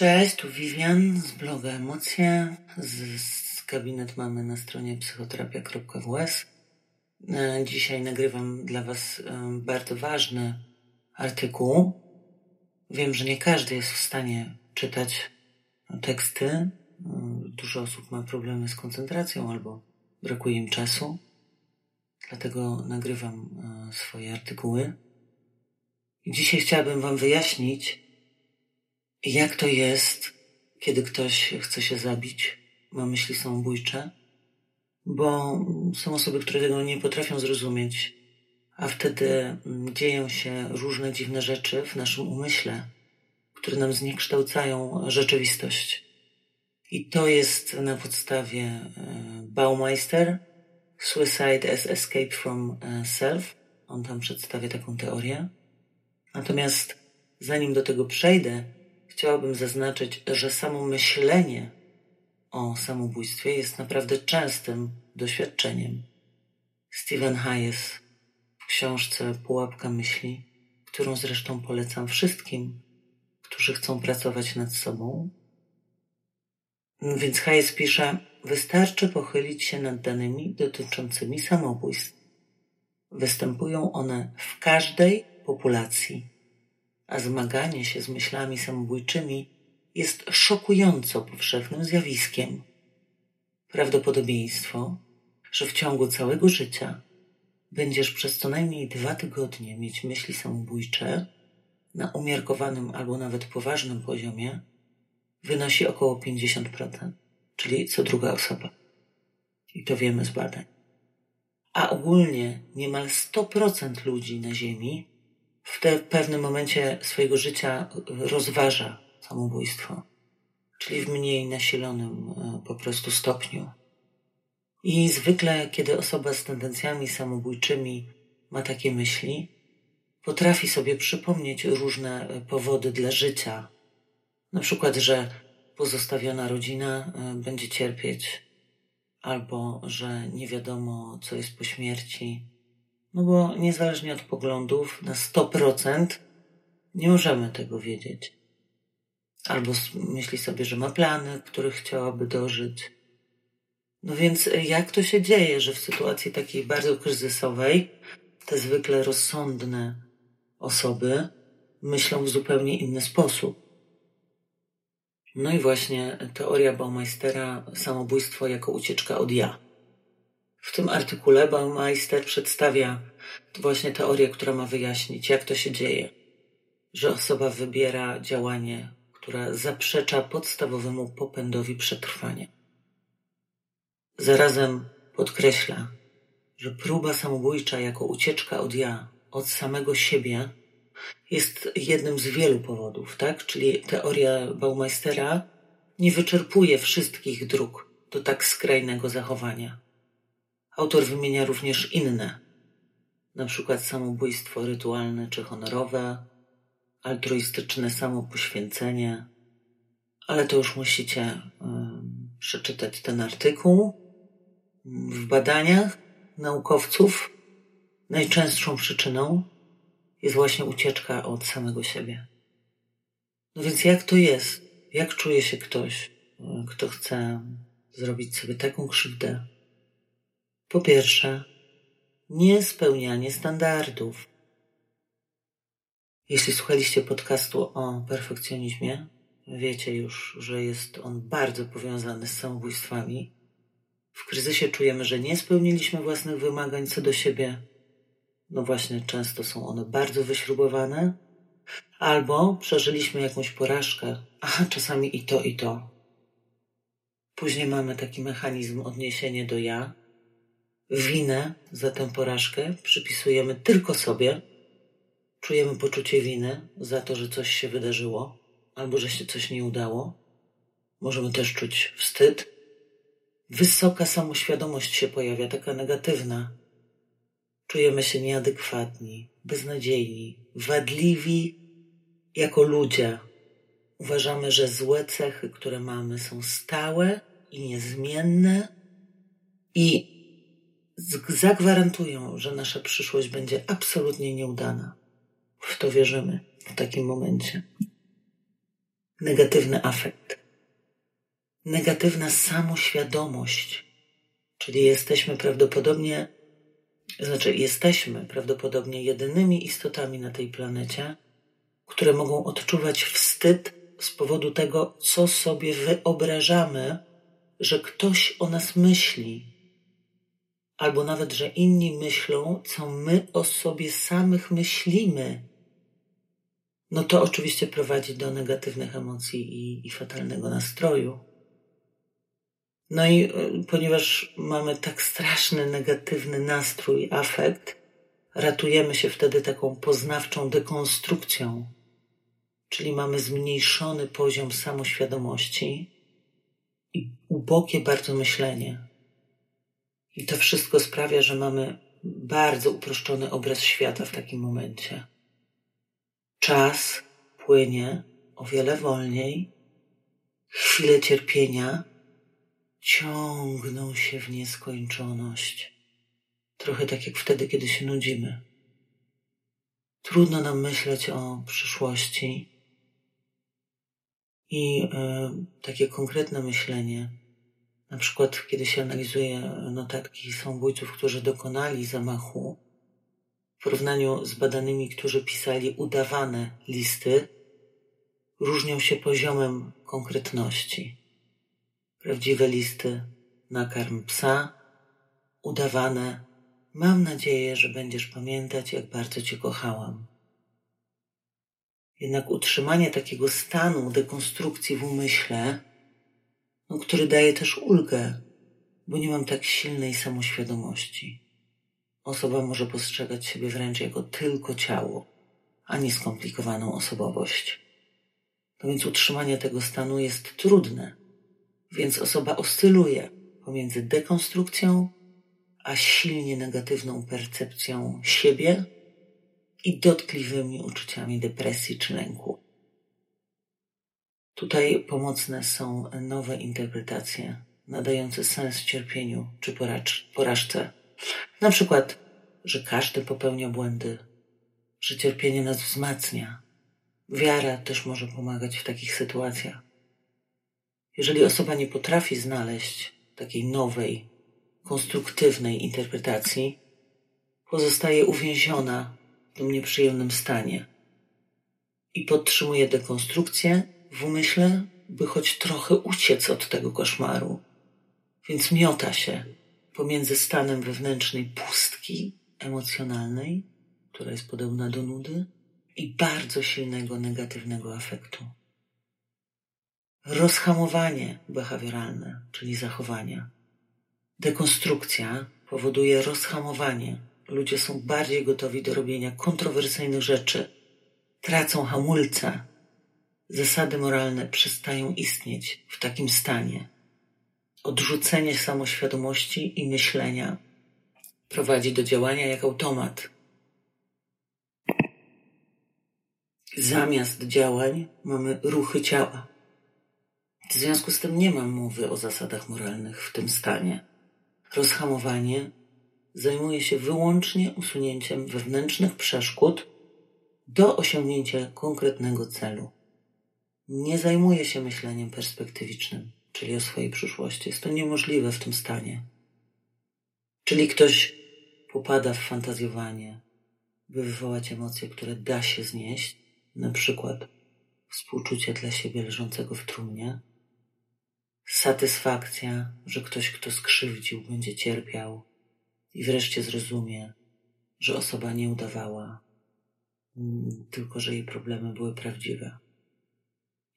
Cześć, tu Vivian z bloga Emocje, z, z gabinet mamy na stronie psychoterapia.ws. E, dzisiaj nagrywam dla Was e, bardzo ważny artykuł. Wiem, że nie każdy jest w stanie czytać teksty. E, dużo osób ma problemy z koncentracją albo brakuje im czasu. Dlatego nagrywam swoje artykuły. Dzisiaj chciałabym Wam wyjaśnić, jak to jest, kiedy ktoś chce się zabić, ma myśli samobójcze? Bo są osoby, które tego nie potrafią zrozumieć, a wtedy mm, dzieją się różne dziwne rzeczy w naszym umyśle, które nam zniekształcają rzeczywistość. I to jest na podstawie e, Baumeister, Suicide as Escape from e, Self. On tam przedstawia taką teorię. Natomiast zanim do tego przejdę, chciałabym zaznaczyć, że samo myślenie o samobójstwie jest naprawdę częstym doświadczeniem. Stephen Hayes w książce Pułapka myśli, którą zresztą polecam wszystkim, którzy chcą pracować nad sobą. Więc Hayes pisze, wystarczy pochylić się nad danymi dotyczącymi samobójstw. Występują one w każdej populacji a zmaganie się z myślami samobójczymi jest szokująco powszechnym zjawiskiem. Prawdopodobieństwo, że w ciągu całego życia będziesz przez co najmniej dwa tygodnie mieć myśli samobójcze na umiarkowanym albo nawet poważnym poziomie, wynosi około 50%, czyli co druga osoba. I to wiemy z badań. A ogólnie niemal 100% ludzi na Ziemi w, w pewnym momencie swojego życia rozważa samobójstwo, czyli w mniej nasilonym e, po prostu stopniu. I zwykle, kiedy osoba z tendencjami samobójczymi ma takie myśli, potrafi sobie przypomnieć różne e, powody dla życia. Na przykład, że pozostawiona rodzina e, będzie cierpieć, albo że nie wiadomo, co jest po śmierci, no bo niezależnie od poglądów, na 100% nie możemy tego wiedzieć. Albo myśli sobie, że ma plany, których chciałaby dożyć. No więc jak to się dzieje, że w sytuacji takiej bardzo kryzysowej te zwykle rozsądne osoby myślą w zupełnie inny sposób? No i właśnie teoria Baumeistera samobójstwo jako ucieczka od ja. W tym artykule Baumeister przedstawia właśnie teorię, która ma wyjaśnić, jak to się dzieje, że osoba wybiera działanie, które zaprzecza podstawowemu popędowi przetrwania. Zarazem podkreśla, że próba samobójcza jako ucieczka od ja, od samego siebie, jest jednym z wielu powodów, tak? Czyli teoria Baumeistera nie wyczerpuje wszystkich dróg do tak skrajnego zachowania. Autor wymienia również inne, przykład samobójstwo rytualne czy honorowe, altruistyczne samopoświęcenie, ale to już musicie przeczytać ten artykuł. W badaniach naukowców najczęstszą przyczyną jest właśnie ucieczka od samego siebie. No więc jak to jest? Jak czuje się ktoś, kto chce zrobić sobie taką krzywdę, po pierwsze, niespełnianie standardów. Jeśli słuchaliście podcastu o perfekcjonizmie, wiecie już, że jest on bardzo powiązany z samobójstwami. W kryzysie czujemy, że nie spełniliśmy własnych wymagań co do siebie. No właśnie, często są one bardzo wyśrubowane. Albo przeżyliśmy jakąś porażkę, a czasami i to, i to. Później mamy taki mechanizm odniesienia do ja, Winę za tę porażkę przypisujemy tylko sobie. Czujemy poczucie winy za to, że coś się wydarzyło albo że się coś nie udało. Możemy też czuć wstyd. Wysoka samoświadomość się pojawia, taka negatywna. Czujemy się nieadekwatni, beznadziejni, wadliwi jako ludzie. Uważamy, że złe cechy, które mamy, są stałe i niezmienne i zagwarantują, że nasza przyszłość będzie absolutnie nieudana. W to wierzymy w takim momencie. negatywny afekt, negatywna samoświadomość, czyli jesteśmy prawdopodobnie, znaczy jesteśmy prawdopodobnie jedynymi istotami na tej planecie, które mogą odczuwać wstyd z powodu tego, co sobie wyobrażamy, że ktoś o nas myśli, albo nawet, że inni myślą, co my o sobie samych myślimy. No to oczywiście prowadzi do negatywnych emocji i, i fatalnego nastroju. No i y, ponieważ mamy tak straszny negatywny nastrój, afekt, ratujemy się wtedy taką poznawczą dekonstrukcją czyli mamy zmniejszony poziom samoświadomości i ubogie bardzo myślenie. I to wszystko sprawia, że mamy bardzo uproszczony obraz świata w takim momencie. Czas płynie o wiele wolniej, chwile cierpienia ciągną się w nieskończoność. Trochę tak jak wtedy, kiedy się nudzimy. Trudno nam myśleć o przyszłości, i e, takie konkretne myślenie, na przykład kiedy się analizuje notatki samobójców, którzy dokonali zamachu, w porównaniu z badanymi, którzy pisali udawane listy, różnią się poziomem konkretności. Prawdziwe listy nakarm psa, udawane mam nadzieję, że będziesz pamiętać, jak bardzo cię kochałam. Jednak utrzymanie takiego stanu dekonstrukcji w umyśle, no, który daje też ulgę, bo nie mam tak silnej samoświadomości. Osoba może postrzegać siebie wręcz jako tylko ciało, a nie skomplikowaną osobowość. No więc utrzymanie tego stanu jest trudne, więc osoba oscyluje pomiędzy dekonstrukcją a silnie negatywną percepcją siebie i dotkliwymi uczuciami depresji czy lęku. Tutaj pomocne są nowe interpretacje nadające sens cierpieniu czy porażce. Na przykład, że każdy popełnia błędy, że cierpienie nas wzmacnia. Wiara też może pomagać w takich sytuacjach. Jeżeli osoba nie potrafi znaleźć takiej nowej, konstruktywnej interpretacji, pozostaje uwięziona tym nieprzyjemnym stanie i podtrzymuje dekonstrukcję w umyśle, by choć trochę uciec od tego koszmaru. Więc miota się pomiędzy stanem wewnętrznej pustki emocjonalnej, która jest podobna do nudy, i bardzo silnego negatywnego afektu. Rozhamowanie behawioralne, czyli zachowania. Dekonstrukcja powoduje rozhamowanie Ludzie są bardziej gotowi do robienia kontrowersyjnych rzeczy. Tracą hamulce. Zasady moralne przestają istnieć w takim stanie. Odrzucenie samoświadomości i myślenia prowadzi do działania jak automat. Zamiast działań mamy ruchy ciała. W związku z tym nie mam mowy o zasadach moralnych w tym stanie. Rozhamowanie zajmuje się wyłącznie usunięciem wewnętrznych przeszkód do osiągnięcia konkretnego celu. Nie zajmuje się myśleniem perspektywicznym, czyli o swojej przyszłości. Jest to niemożliwe w tym stanie. Czyli ktoś popada w fantazjowanie, by wywołać emocje, które da się znieść, na przykład współczucie dla siebie leżącego w trumnie, satysfakcja, że ktoś, kto skrzywdził, będzie cierpiał, i wreszcie zrozumie, że osoba nie udawała, tylko że jej problemy były prawdziwe.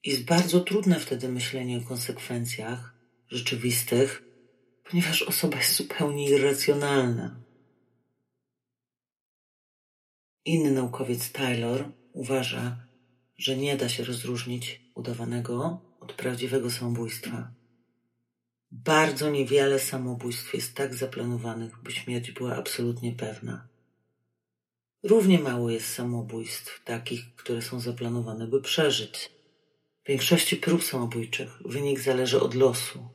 Jest bardzo trudne wtedy myślenie o konsekwencjach rzeczywistych, ponieważ osoba jest zupełnie irracjonalna. Inny naukowiec Taylor uważa, że nie da się rozróżnić udawanego od prawdziwego samobójstwa. Bardzo niewiele samobójstw jest tak zaplanowanych, by śmierć była absolutnie pewna. Równie mało jest samobójstw takich, które są zaplanowane, by przeżyć. W większości prób samobójczych wynik zależy od losu,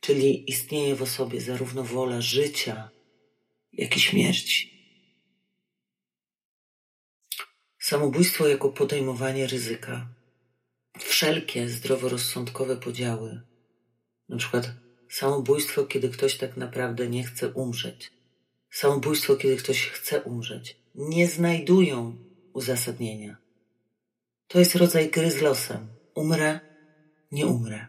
czyli istnieje w osobie zarówno wola życia, jak i śmierci. Samobójstwo jako podejmowanie ryzyka wszelkie zdroworozsądkowe podziały, przykład samobójstwo, kiedy ktoś tak naprawdę nie chce umrzeć, samobójstwo, kiedy ktoś chce umrzeć, nie znajdują uzasadnienia. To jest rodzaj gry z losem. Umrę, nie umrę.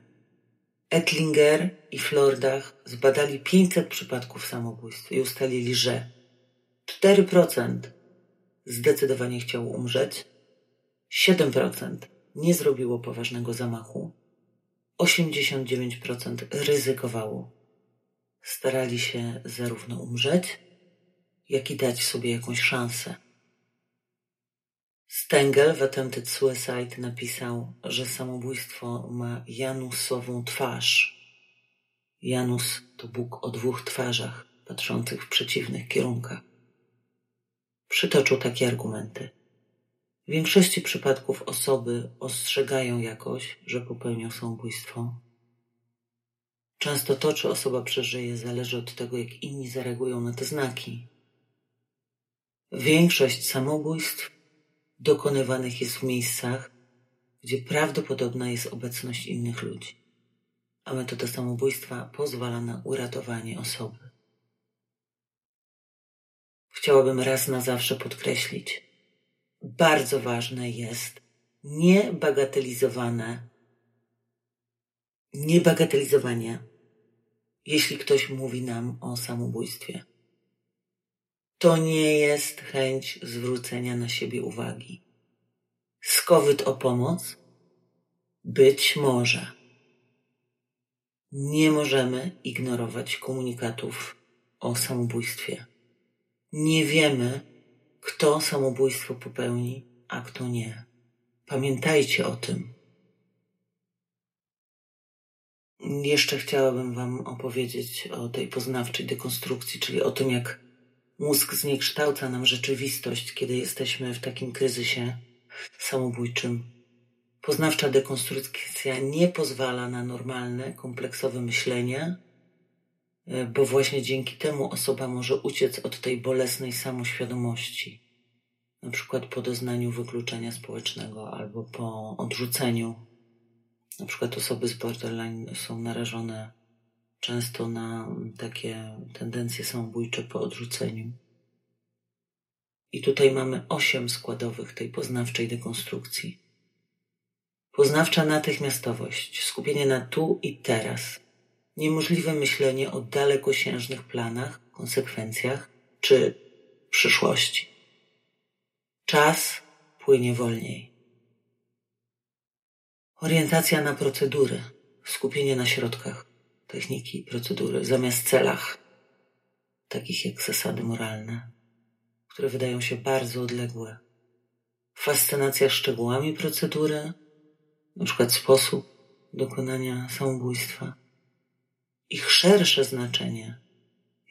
Ettlinger i Flordach zbadali 500 przypadków samobójstw i ustalili, że 4% zdecydowanie chciało umrzeć, 7% nie zrobiło poważnego zamachu, 89% ryzykowało. Starali się zarówno umrzeć, jak i dać sobie jakąś szansę. Stengel w Attempted Suicide napisał, że samobójstwo ma Janusową twarz. Janus to Bóg o dwóch twarzach, patrzących w przeciwnych kierunkach. Przytoczył takie argumenty. W większości przypadków osoby ostrzegają jakoś, że popełnią samobójstwo. Często to, czy osoba przeżyje, zależy od tego, jak inni zareagują na te znaki. Większość samobójstw dokonywanych jest w miejscach, gdzie prawdopodobna jest obecność innych ludzi, a metoda samobójstwa pozwala na uratowanie osoby. Chciałabym raz na zawsze podkreślić, bardzo ważne jest niebagatelizowane, niebagatelizowanie, jeśli ktoś mówi nam o samobójstwie. To nie jest chęć zwrócenia na siebie uwagi. Skowyt o pomoc? Być może. Nie możemy ignorować komunikatów o samobójstwie. Nie wiemy, kto samobójstwo popełni, a kto nie. Pamiętajcie o tym. Jeszcze chciałabym Wam opowiedzieć o tej poznawczej dekonstrukcji, czyli o tym, jak mózg zniekształca nam rzeczywistość, kiedy jesteśmy w takim kryzysie samobójczym. Poznawcza dekonstrukcja nie pozwala na normalne, kompleksowe myślenie, bo właśnie dzięki temu osoba może uciec od tej bolesnej samoświadomości, na przykład po doznaniu wykluczenia społecznego albo po odrzuceniu. Na przykład osoby z borderline są narażone często na takie tendencje samobójcze po odrzuceniu. I tutaj mamy osiem składowych tej poznawczej dekonstrukcji. Poznawcza natychmiastowość, skupienie na tu i teraz – niemożliwe myślenie o dalekosiężnych planach, konsekwencjach czy przyszłości. Czas płynie wolniej. Orientacja na procedury, skupienie na środkach techniki procedury zamiast celach, takich jak zasady moralne, które wydają się bardzo odległe. Fascynacja szczegółami procedury, przykład sposób dokonania samobójstwa ich szersze znaczenie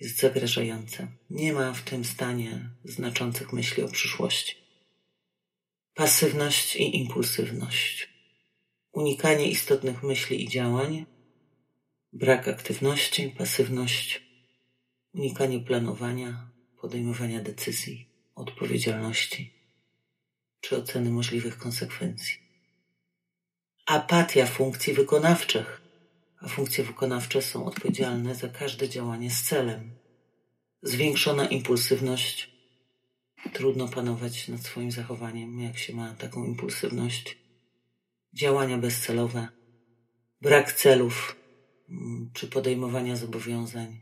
jest zagrażające. Nie ma w tym stanie znaczących myśli o przyszłości. Pasywność i impulsywność. Unikanie istotnych myśli i działań, brak aktywności, pasywność, unikanie planowania, podejmowania decyzji, odpowiedzialności czy oceny możliwych konsekwencji. Apatia funkcji wykonawczych a funkcje wykonawcze są odpowiedzialne za każde działanie z celem. Zwiększona impulsywność. Trudno panować nad swoim zachowaniem, jak się ma taką impulsywność. Działania bezcelowe, brak celów czy podejmowania zobowiązań,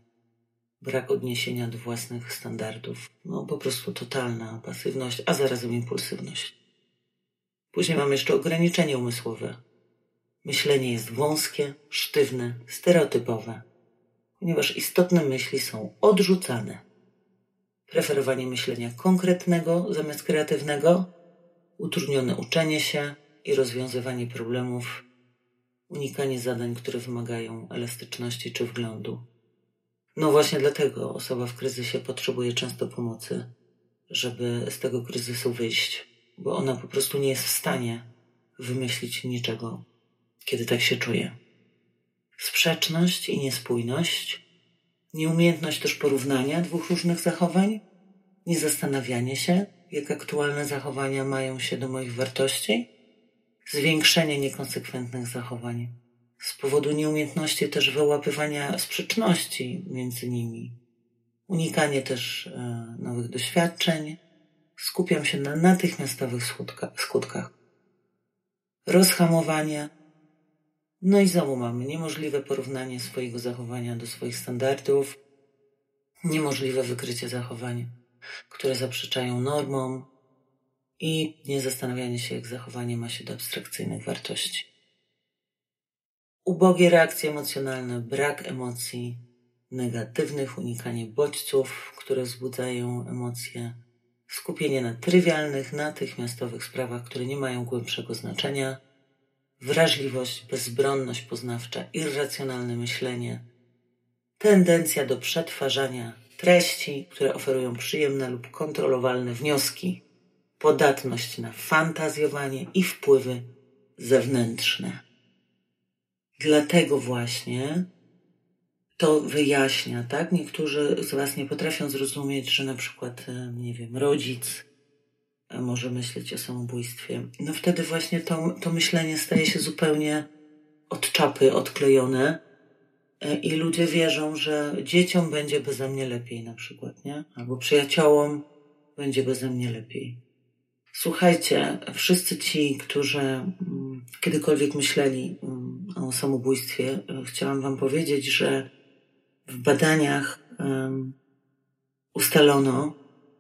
brak odniesienia do własnych standardów, no po prostu totalna pasywność, a zarazem impulsywność. Później mamy jeszcze ograniczenie umysłowe, Myślenie jest wąskie, sztywne, stereotypowe, ponieważ istotne myśli są odrzucane. Preferowanie myślenia konkretnego zamiast kreatywnego, utrudnione uczenie się i rozwiązywanie problemów, unikanie zadań, które wymagają elastyczności czy wglądu. No właśnie dlatego osoba w kryzysie potrzebuje często pomocy, żeby z tego kryzysu wyjść, bo ona po prostu nie jest w stanie wymyślić niczego kiedy tak się czuję. Sprzeczność i niespójność, nieumiejętność też porównania dwóch różnych zachowań, niezastanawianie się, jak aktualne zachowania mają się do moich wartości, zwiększenie niekonsekwentnych zachowań, z powodu nieumiejętności też wyłapywania sprzeczności między nimi, unikanie też e, nowych doświadczeń. Skupiam się na natychmiastowych skutkach. skutkach. Rozhamowanie. No i znowu mamy niemożliwe porównanie swojego zachowania do swoich standardów, niemożliwe wykrycie zachowań, które zaprzeczają normom i niezastanawianie się, jak zachowanie ma się do abstrakcyjnych wartości. Ubogie reakcje emocjonalne, brak emocji, negatywnych, unikanie bodźców, które wzbudzają emocje, skupienie na trywialnych, natychmiastowych sprawach, które nie mają głębszego znaczenia, wrażliwość, bezbronność poznawcza, irracjonalne myślenie, tendencja do przetwarzania treści, które oferują przyjemne lub kontrolowalne wnioski, podatność na fantazjowanie i wpływy zewnętrzne. Dlatego właśnie to wyjaśnia, tak? Niektórzy z Was nie potrafią zrozumieć, że na przykład, e, nie wiem, rodzic e, może myśleć o samobójstwie. No wtedy właśnie to, to myślenie staje się zupełnie od czapy odklejone e, i ludzie wierzą, że dzieciom będzie beze mnie lepiej na przykład, nie? Albo przyjaciołom będzie beze mnie lepiej. Słuchajcie, wszyscy ci, którzy mm, kiedykolwiek myśleli mm, o samobójstwie, chciałam Wam powiedzieć, że w badaniach ustalono,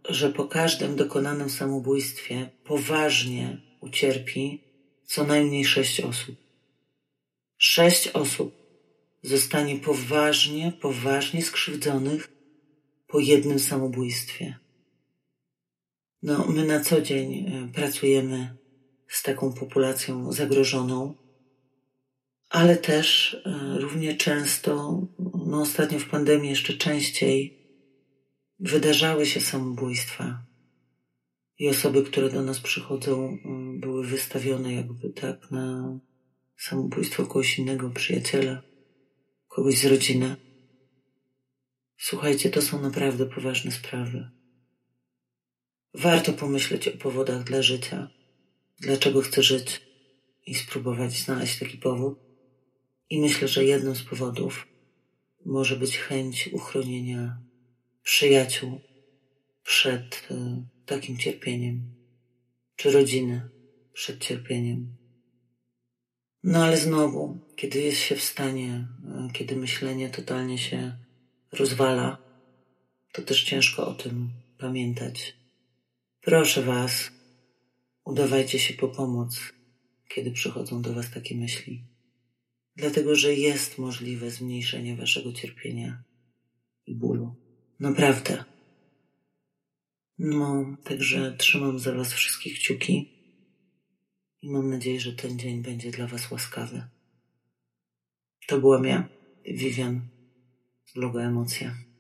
że po każdym dokonanym samobójstwie poważnie ucierpi co najmniej sześć osób. Sześć osób zostanie poważnie, poważnie skrzywdzonych po jednym samobójstwie. No, my na co dzień e, pracujemy z taką populacją zagrożoną, ale też e, równie często, no ostatnio w pandemii jeszcze częściej, wydarzały się samobójstwa. I osoby, które do nas przychodzą, były wystawione jakby tak na samobójstwo kogoś innego przyjaciela, kogoś z rodziny. Słuchajcie, to są naprawdę poważne sprawy. Warto pomyśleć o powodach dla życia, dlaczego chcę żyć i spróbować znaleźć taki powód. I myślę, że jednym z powodów może być chęć uchronienia przyjaciół przed e, takim cierpieniem, czy rodziny przed cierpieniem. No ale znowu, kiedy jest się w stanie, e, kiedy myślenie totalnie się rozwala, to też ciężko o tym pamiętać. Proszę Was, udawajcie się po pomoc, kiedy przychodzą do Was takie myśli, dlatego że jest możliwe zmniejszenie Waszego cierpienia i bólu. Naprawdę. No, także trzymam za Was wszystkich kciuki i mam nadzieję, że ten dzień będzie dla Was łaskawy. To byłam ja, Vivian z Emocja.